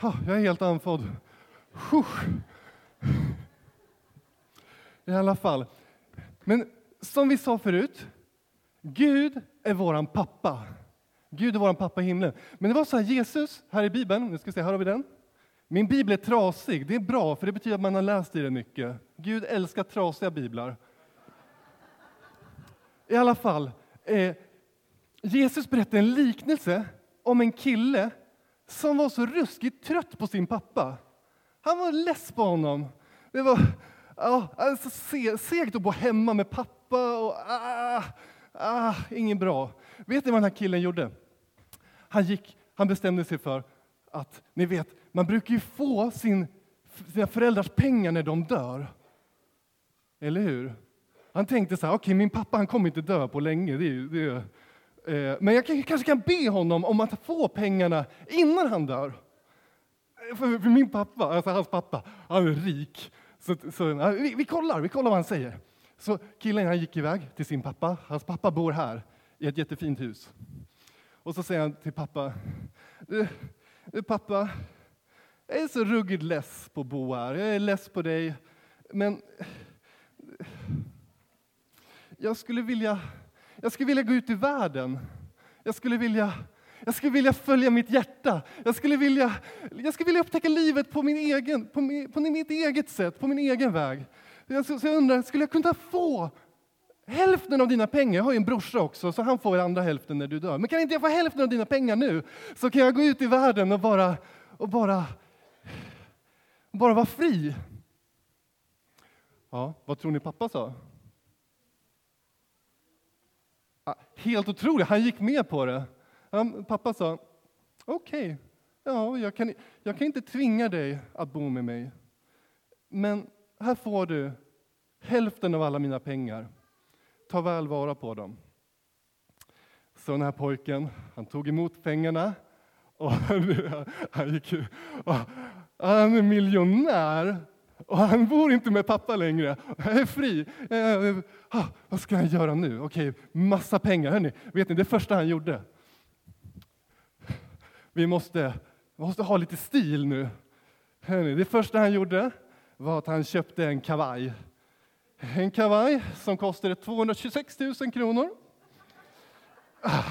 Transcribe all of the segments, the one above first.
Jag är helt andfådd. I alla fall. Men som vi sa förut, Gud är våran pappa. Gud är våran pappa i himlen. Men det var så här, Jesus, här i Bibeln, nu ska vi se, här har vi den. Min bibel är trasig, det är bra för det betyder att man har läst i den mycket. Gud älskar trasiga biblar. I alla fall, eh, Jesus berättar en liknelse om en kille som var så ruskigt trött på sin pappa. Han var less på honom. Det var ja, alltså, segt att bo hemma med pappa och ah, ah, ingen bra. Vet ni vad den här killen gjorde? Han, gick, han bestämde sig för att, ni vet, man brukar ju få sin, sina föräldrars pengar när de dör. Eller hur? Han tänkte så här, okej, okay, min pappa han kommer inte dö på länge. Det är, det är, Eh, men jag kanske kan be honom om att få pengarna innan han dör. För, min pappa, alltså hans pappa, han är rik. Så, så vi, vi, kollar, vi kollar vad han säger. Så killen han gick iväg till sin pappa. Hans pappa bor här i ett jättefint hus. Och så säger han till pappa, du, du pappa, jag är så ruggigt less på att bo här. Jag är less på dig. Men jag skulle vilja, jag skulle vilja gå ut i världen. Jag skulle vilja, jag skulle vilja följa mitt hjärta. Jag skulle vilja, jag skulle vilja upptäcka livet på, min egen, på, min, på mitt eget sätt, på min egen väg. Jag, så jag undrar, skulle jag kunna få hälften av dina pengar? Jag har ju en brorsa också, så han får andra hälften när du dör. Men kan inte jag få hälften av dina pengar nu? Så kan jag gå ut i världen och bara, och bara, bara vara fri. Ja, vad tror ni pappa sa? Helt otroligt, han gick med på det. Han, pappa sa, okej, okay, ja, jag, kan, jag kan inte tvinga dig att bo med mig. Men här får du hälften av alla mina pengar. Ta väl vara på dem. Så den här pojken, han tog emot pengarna och han, gick, och han är miljonär och han bor inte med pappa längre. Jag är fri. Eh, ah, vad ska han göra nu? Okej, massa pengar. Hörrni, vet ni, det första han gjorde. Vi måste, vi måste ha lite stil nu. Hörrni, det första han gjorde var att han köpte en kavaj. En kavaj som kostade 226 000 kronor. Ah,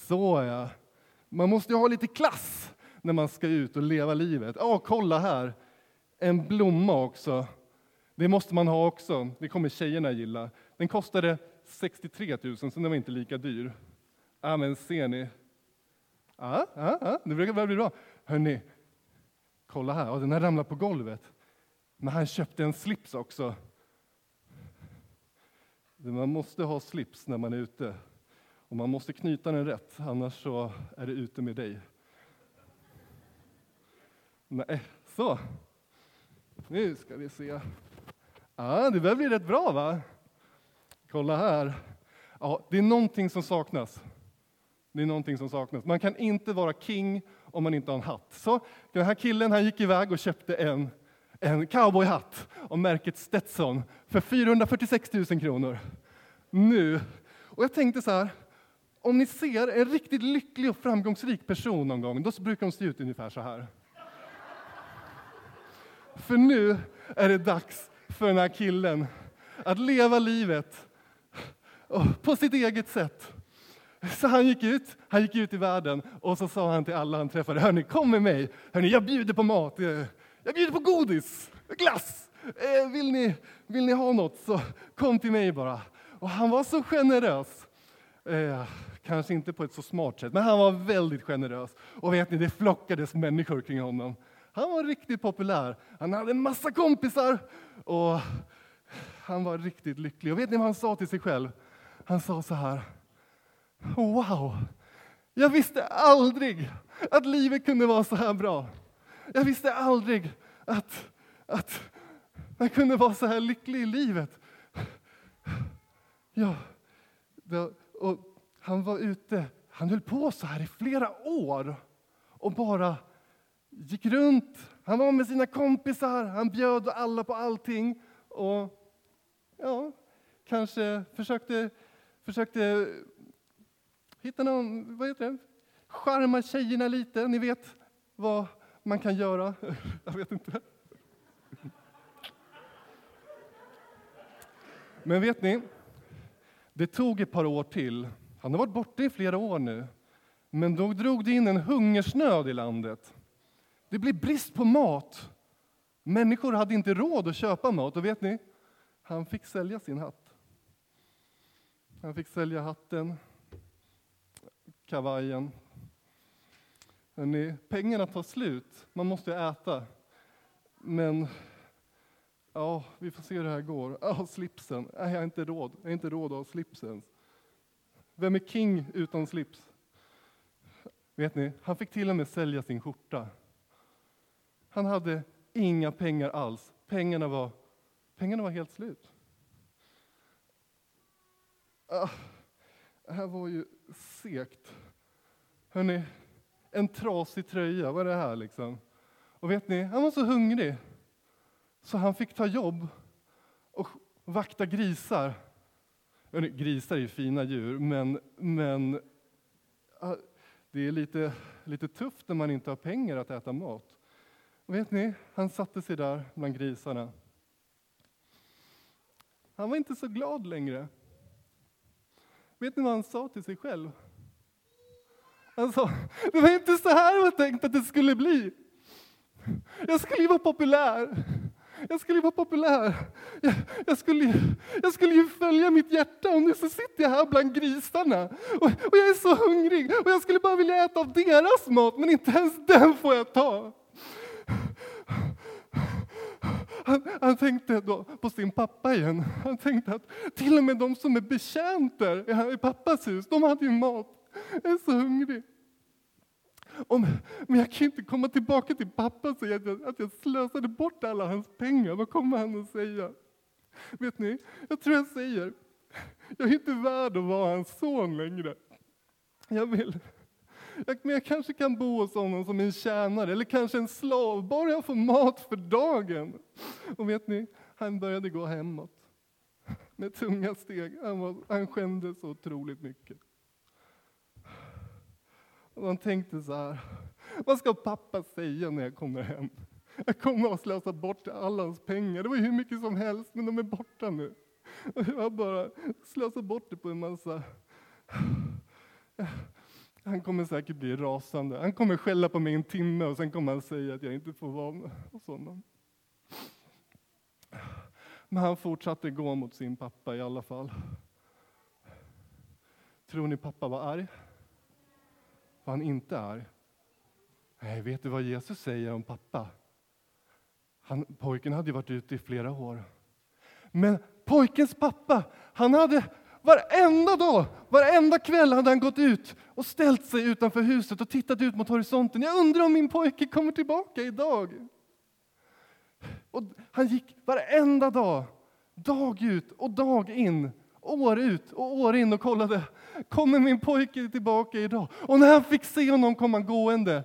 så ja. Man måste ju ha lite klass när man ska ut och leva livet. Ja, kolla här en blomma också. Det måste man ha också. Det kommer tjejerna gilla. Den kostade 63 000, så den var inte lika dyr. Ja, men ser ni? Ja, ja, ja det brukar bli bra. Hörni, kolla här. Ja, den här ramlade på golvet. Men han köpte en slips också. Man måste ha slips när man är ute. Och man måste knyta den rätt, annars så är det ute med dig. Nej, så. Nu ska vi se. Ja, det börjar bli rätt bra, va? Kolla här. Ja, det är någonting som saknas. Det är någonting som saknas. Man kan inte vara king om man inte har en hatt. Så den här killen han gick iväg och köpte en, en cowboyhatt av märket Stetson för 446 000 kronor. Nu. Och jag tänkte så här, om ni ser en riktigt lycklig och framgångsrik person någon gång, då brukar de se ut ungefär så här. För nu är det dags för den här killen att leva livet på sitt eget sätt. Så han gick ut, han gick ut i världen och så sa han till alla han träffade, hörni kom med mig, hörni jag bjuder på mat, jag bjuder på godis, glass, eh, vill ni, vill ni ha något så kom till mig bara. Och han var så generös. Eh, kanske inte på ett så smart sätt, men han var väldigt generös. Och vet ni, det flockades människor kring honom. Han var riktigt populär. Han hade en massa kompisar och han var riktigt lycklig. Och vet ni vad han sa till sig själv? Han sa så här. Wow! Jag visste aldrig att livet kunde vara så här bra. Jag visste aldrig att, att man kunde vara så här lycklig i livet. Ja, och han var ute, han höll på så här i flera år och bara gick runt, han var med sina kompisar, han bjöd alla på allting. Och ja, kanske försökte, försökte hitta någon, vad heter det, charma tjejerna lite. Ni vet, vad man kan göra. Jag vet inte. Men vet ni, det tog ett par år till. Han har varit borta i flera år nu. Men då drog det in en hungersnöd i landet. Det blev brist på mat. Människor hade inte råd att köpa mat. Och vet ni, han fick sälja sin hatt. Han fick sälja hatten, kavajen. Hörrni, pengarna tar slut. Man måste äta. Men ja, vi får se hur det här går. Ja, slipsen. Nej, jag har inte råd. Jag har inte råd att ha slipsen. Vem är king utan slips? Vet ni, han fick till och med sälja sin skjorta. Han hade inga pengar alls. Pengarna var, pengarna var helt slut. Ah, det här var ju segt. Hörrni, en trasig tröja, vad är det här liksom? Och vet ni, han var så hungrig så han fick ta jobb och vakta grisar. Hörrni, grisar är ju fina djur, men, men ah, det är lite, lite tufft när man inte har pengar att äta mat. Och vet ni, han satte sig där bland grisarna. Han var inte så glad längre. Vet ni vad han sa till sig själv? Han sa, det var inte så här jag tänkt att det skulle bli. Jag skulle ju vara populär. Jag skulle ju vara populär. Jag, jag, skulle, jag skulle ju följa mitt hjärta och nu så sitter jag här bland grisarna. Och, och jag är så hungrig och jag skulle bara vilja äta av deras mat men inte ens den får jag ta. Han, han, tänkte då på sin pappa igen. Han tänkte att till och med de som är betjänter i pappas hus, de hade ju mat. Jag är så hungrig. Om, men jag kan inte komma tillbaka till pappa och säga att jag, att jag slösade bort alla hans pengar. Vad kommer han att säga? Vet ni, jag tror jag säger, jag är inte värd att vara hans son längre. Jag vill, men jag kanske kan bo hos honom som en tjänare eller kanske en slav, bara jag får mat för dagen. Och vet ni, han började gå hemåt med tunga steg. Han, var, han skämdes så otroligt mycket. Och han tänkte så här, vad ska pappa säga när jag kommer hem? Jag kommer att slösa bort alla hans pengar. Det var hur mycket som helst, men de är borta nu. Och jag bara slösar bort det på en massa... Han kommer säkert bli rasande. Han kommer skälla på mig en timme och sen kommer han säga att jag inte får vara hos honom. Men han fortsatte gå mot sin pappa i alla fall. Tror ni pappa var arg? Var han inte arg? Nej, vet du vad Jesus säger om pappa? Han, pojken hade varit ute i flera år. Men pojkens pappa, han hade varenda dag, varenda kväll hade han gått ut och ställt sig utanför huset och tittat ut mot horisonten. Jag undrar om min pojke kommer tillbaka idag. Och han gick varenda dag, dag ut och dag in, år ut och år in och kollade, kommer min pojke tillbaka idag? Och när han fick se honom komma gående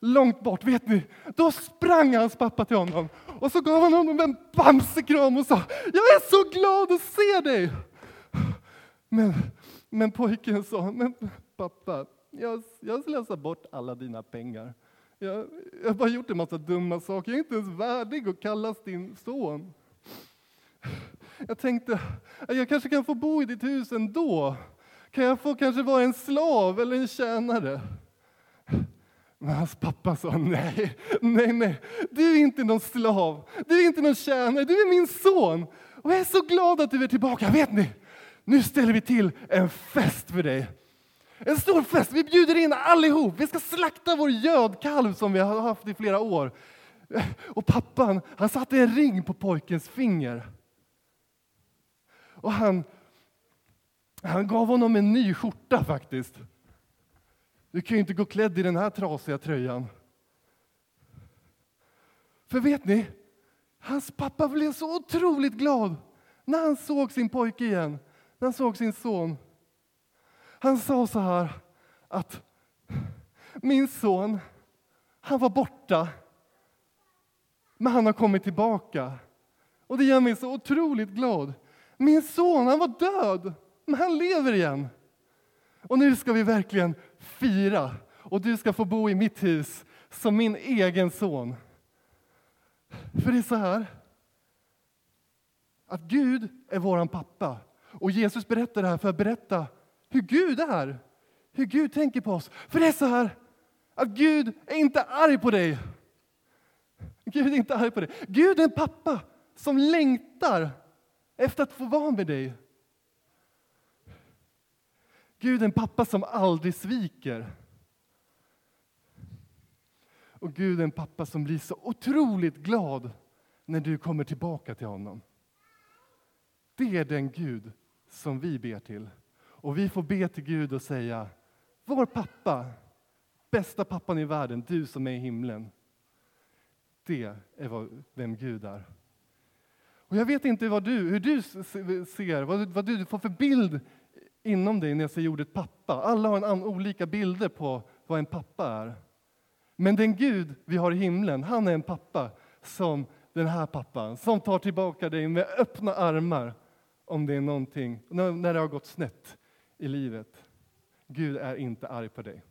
långt bort, vet ni, då sprang hans pappa till honom och så gav han honom en bamsekram och sa, jag är så glad att se dig! Men, men pojken sa, men pappa, jag, jag slösar bort alla dina pengar. Jag, jag har bara gjort en massa dumma saker, jag är inte ens värdig att kallas din son. Jag tänkte, jag kanske kan få bo i ditt hus ändå. Kan jag få kanske vara en slav eller en tjänare? Men hans pappa sa nej, nej, nej. Du är inte någon slav, du är inte någon tjänare, du är min son. Och jag är så glad att du är tillbaka. Vet ni, nu ställer vi till en fest för dig. En stor fest, vi bjuder in allihop. Vi ska slakta vår gödkalv som vi har haft i flera år. Och pappan, han satte en ring på pojkens finger. Och han, han gav honom en ny skjorta faktiskt. Du kan ju inte gå klädd i den här trasiga tröjan. För vet ni, hans pappa blev så otroligt glad när han såg sin pojke igen, när han såg sin son. Han sa så här att min son, han var borta, men han har kommit tillbaka. Och det gör mig så otroligt glad. Min son, han var död, men han lever igen. Och nu ska vi verkligen fira. Och du ska få bo i mitt hus som min egen son. För det är så här, att Gud är våran pappa. Och Jesus berättar det här för att berätta hur Gud är, hur Gud tänker på oss. För det är så här, att Gud är inte arg på dig. Gud är inte arg på dig. Gud är en pappa som längtar efter att få vara med dig. Gud är en pappa som aldrig sviker. Och Gud är en pappa som blir så otroligt glad när du kommer tillbaka till honom. Det är den Gud som vi ber till. Och vi får be till Gud och säga, vår pappa, bästa pappan i världen, du som är i himlen. Det är vad, vem Gud är. Och jag vet inte vad du, hur du ser, vad, vad du får för bild inom dig när jag säger ordet pappa. Alla har en olika bilder på vad en pappa är. Men den Gud vi har i himlen, han är en pappa som den här pappan, som tar tillbaka dig med öppna armar om det är någonting, när det har gått snett i livet. Gud är inte arg på dig.